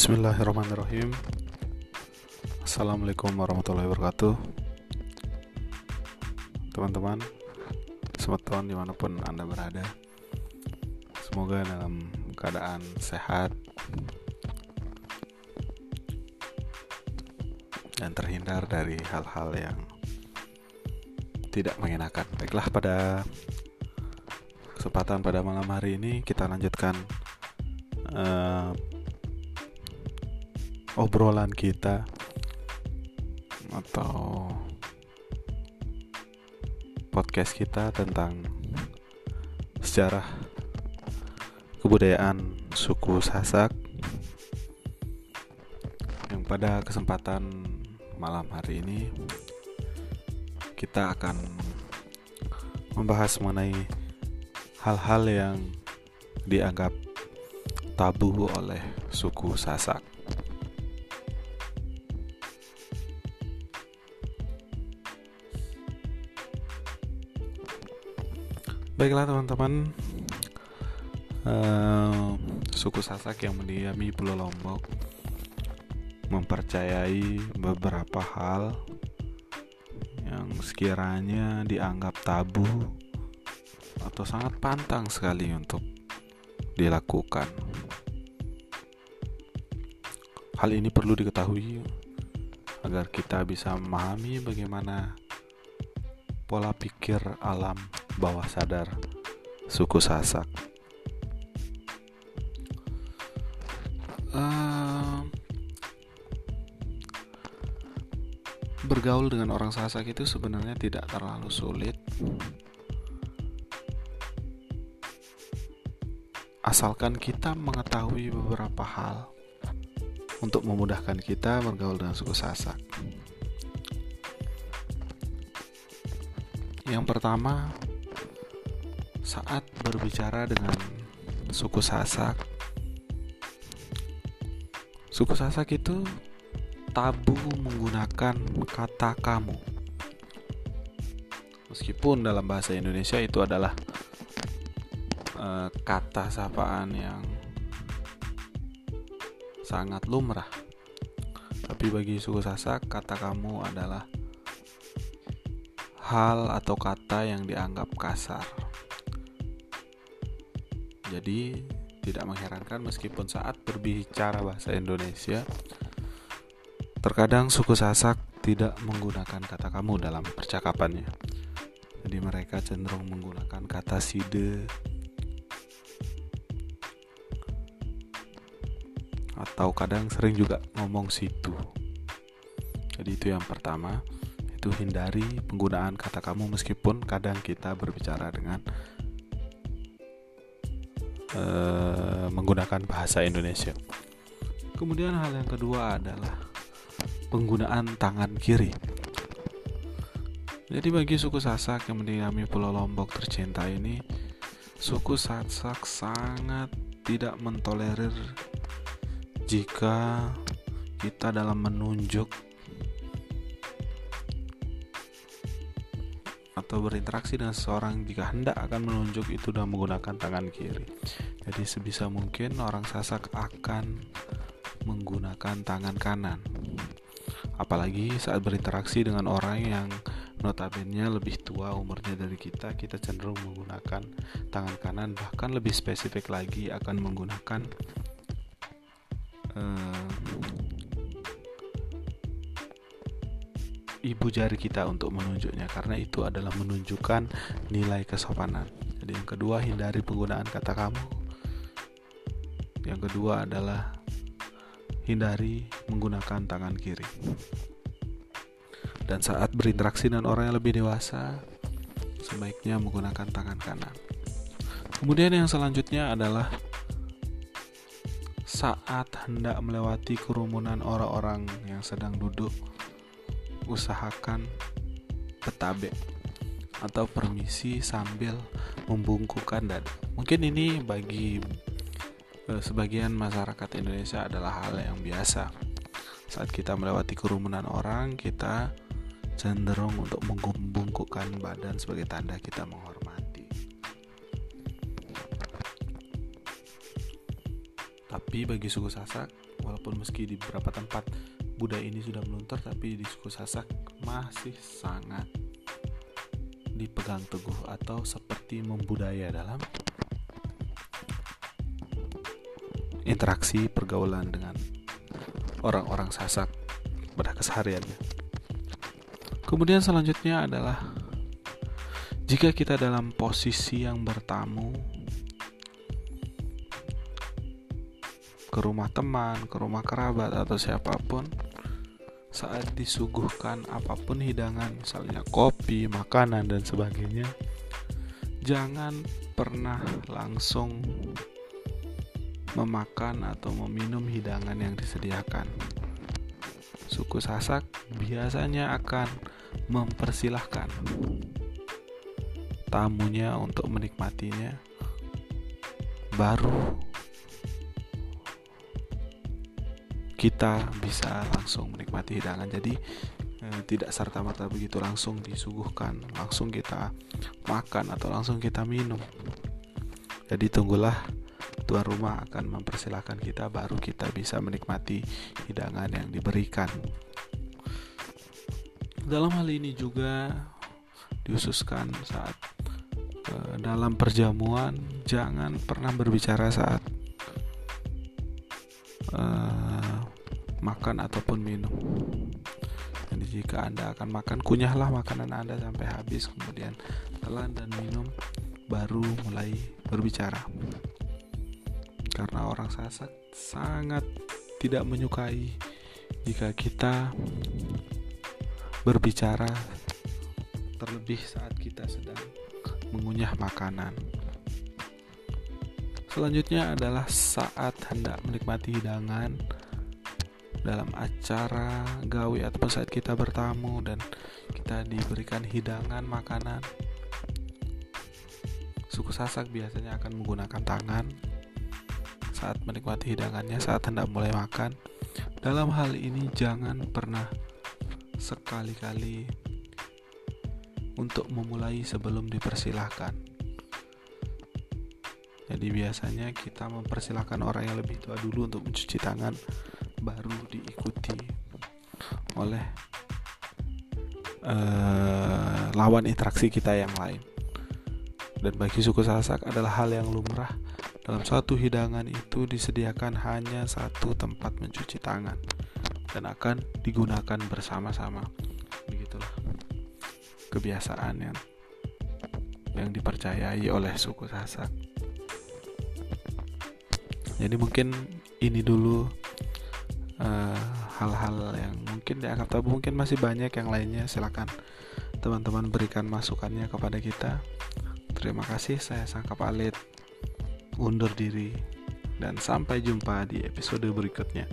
Bismillahirrahmanirrahim. Assalamualaikum warahmatullahi wabarakatuh. Teman-teman Selamat tahun di mana pun anda berada Semoga dalam keadaan sehat Dan terhindar dari hal-hal yang Tidak mengenakan. Baiklah pada Kesempatan pada malam hari ini Kita lanjutkan uh, obrolan kita atau podcast kita tentang sejarah kebudayaan suku Sasak yang pada kesempatan malam hari ini kita akan membahas mengenai hal-hal yang dianggap tabu oleh suku Sasak. Baiklah teman-teman. Uh, Suku Sasak yang mendiami Pulau Lombok Mempercayai beberapa hal Yang sekiranya dianggap tabu Atau sangat pantang sekali untuk dilakukan. Hal ini perlu diketahui agar kita bisa memahami bagaimana pola pikir alam bawah sadar suku Sasak. Uh, bergaul dengan orang Sasak itu sebenarnya tidak terlalu sulit. Asalkan kita mengetahui beberapa hal untuk memudahkan kita bergaul dengan suku Sasak. Yang pertama, saat berbicara dengan suku Sasak, suku Sasak itu tabu menggunakan kata kamu. Meskipun dalam bahasa Indonesia itu adalah uh, kata sapaan yang sangat lumrah. Tapi bagi suku Sasak, kata kamu adalah hal atau kata yang dianggap kasar. Jadi, tidak mengherankan meskipun saat berbicara bahasa Indonesia, terkadang suku Sasak tidak menggunakan kata kamu dalam percakapannya. Jadi mereka cenderung menggunakan kata side atau kadang sering juga ngomong situ. Jadi itu yang pertama, itu hindari penggunaan kata kamu meskipun kadang kita berbicara dengan uh, menggunakan bahasa Indonesia. Kemudian hal yang kedua adalah penggunaan tangan kiri. Jadi bagi suku Sasak yang mendiami Pulau Lombok tercinta ini, suku Sasak sangat tidak mentolerir jika kita dalam menunjuk atau berinteraksi dengan seseorang jika hendak akan menunjuk itu dengan menggunakan tangan kiri. Jadi sebisa mungkin orang Sasak akan menggunakan tangan kanan. Apalagi saat berinteraksi dengan orang yang notabene lebih tua umurnya dari kita, kita cenderung menggunakan tangan kanan, bahkan lebih spesifik lagi akan menggunakan uh, ibu jari kita untuk menunjuknya karena itu adalah menunjukkan nilai kesopanan. Jadi yang kedua hindari penggunaan kata kamu. Yang kedua adalah hindari menggunakan tangan kiri. Dan saat berinteraksi dengan orang yang lebih dewasa, sebaiknya menggunakan tangan kanan. Kemudian yang selanjutnya adalah saat hendak melewati kerumunan orang-orang yang sedang duduk usahakan petabe atau permisi sambil membungkukkan dada. Mungkin ini bagi e, sebagian masyarakat Indonesia adalah hal yang biasa. Saat kita melewati kerumunan orang, kita cenderung untuk membungkukkan badan sebagai tanda kita menghormati. Tapi bagi suku Sasak, walaupun meski di beberapa tempat budaya ini sudah meluntur tapi di suku Sasak masih sangat dipegang teguh atau seperti membudaya dalam interaksi pergaulan dengan orang-orang Sasak pada kesehariannya. Kemudian selanjutnya adalah jika kita dalam posisi yang bertamu ke rumah teman, ke rumah kerabat atau siapa pun, saat disuguhkan apa pun hidangan, misalnya kopi, makanan, dan sebagainya, jangan pernah langsung memakan atau meminum hidangan yang disediakan. Suku Sasak biasanya akan mempersilahkan tamunya untuk menikmatinya, baru kita bisa langsung menikmati hidangan. Jadi eh, tidak serta merta begitu langsung disuguhkan langsung kita makan atau langsung kita minum. Jadi tunggulah tuan rumah akan mempersilahkan kita baru kita bisa menikmati hidangan yang diberikan. Dalam hal ini juga diususkan saat eh, dalam perjamuan jangan pernah berbicara saat uh, makan ataupun minum. Jadi jika Anda akan makan, kunyahlah makanan Anda sampai habis, kemudian telan dan minum, baru mulai berbicara. Karena orang Sasak sangat tidak menyukai jika kita berbicara terlebih saat kita sedang mengunyah makanan. Selanjutnya adalah saat hendak menikmati hidangan dalam acara gawe ataupun saat kita bertamu dan kita diberikan hidangan makanan. Suku Sasak biasanya akan menggunakan tangan saat menikmati hidangannya saat hendak mulai makan. Dalam hal ini jangan pernah sekali-kali untuk memulai sebelum dipersilahkan jadi biasanya kita mempersilahkan orang yang lebih tua dulu untuk mencuci tangan baru diikuti oleh uh, lawan interaksi kita yang lain. Dan bagi suku Sasak adalah hal yang lumrah dalam suatu hidangan itu disediakan hanya satu tempat mencuci tangan dan akan digunakan bersama-sama. Begitulah kebiasaan yang yang dipercayai oleh suku Sasak jadi mungkin ini dulu hal-hal uh, yang mungkin dianggap tabu mungkin masih banyak yang lainnya. Silakan teman-teman berikan masukannya kepada kita. Terima kasih saya Sangka Palit undur diri dan sampai jumpa di episode berikutnya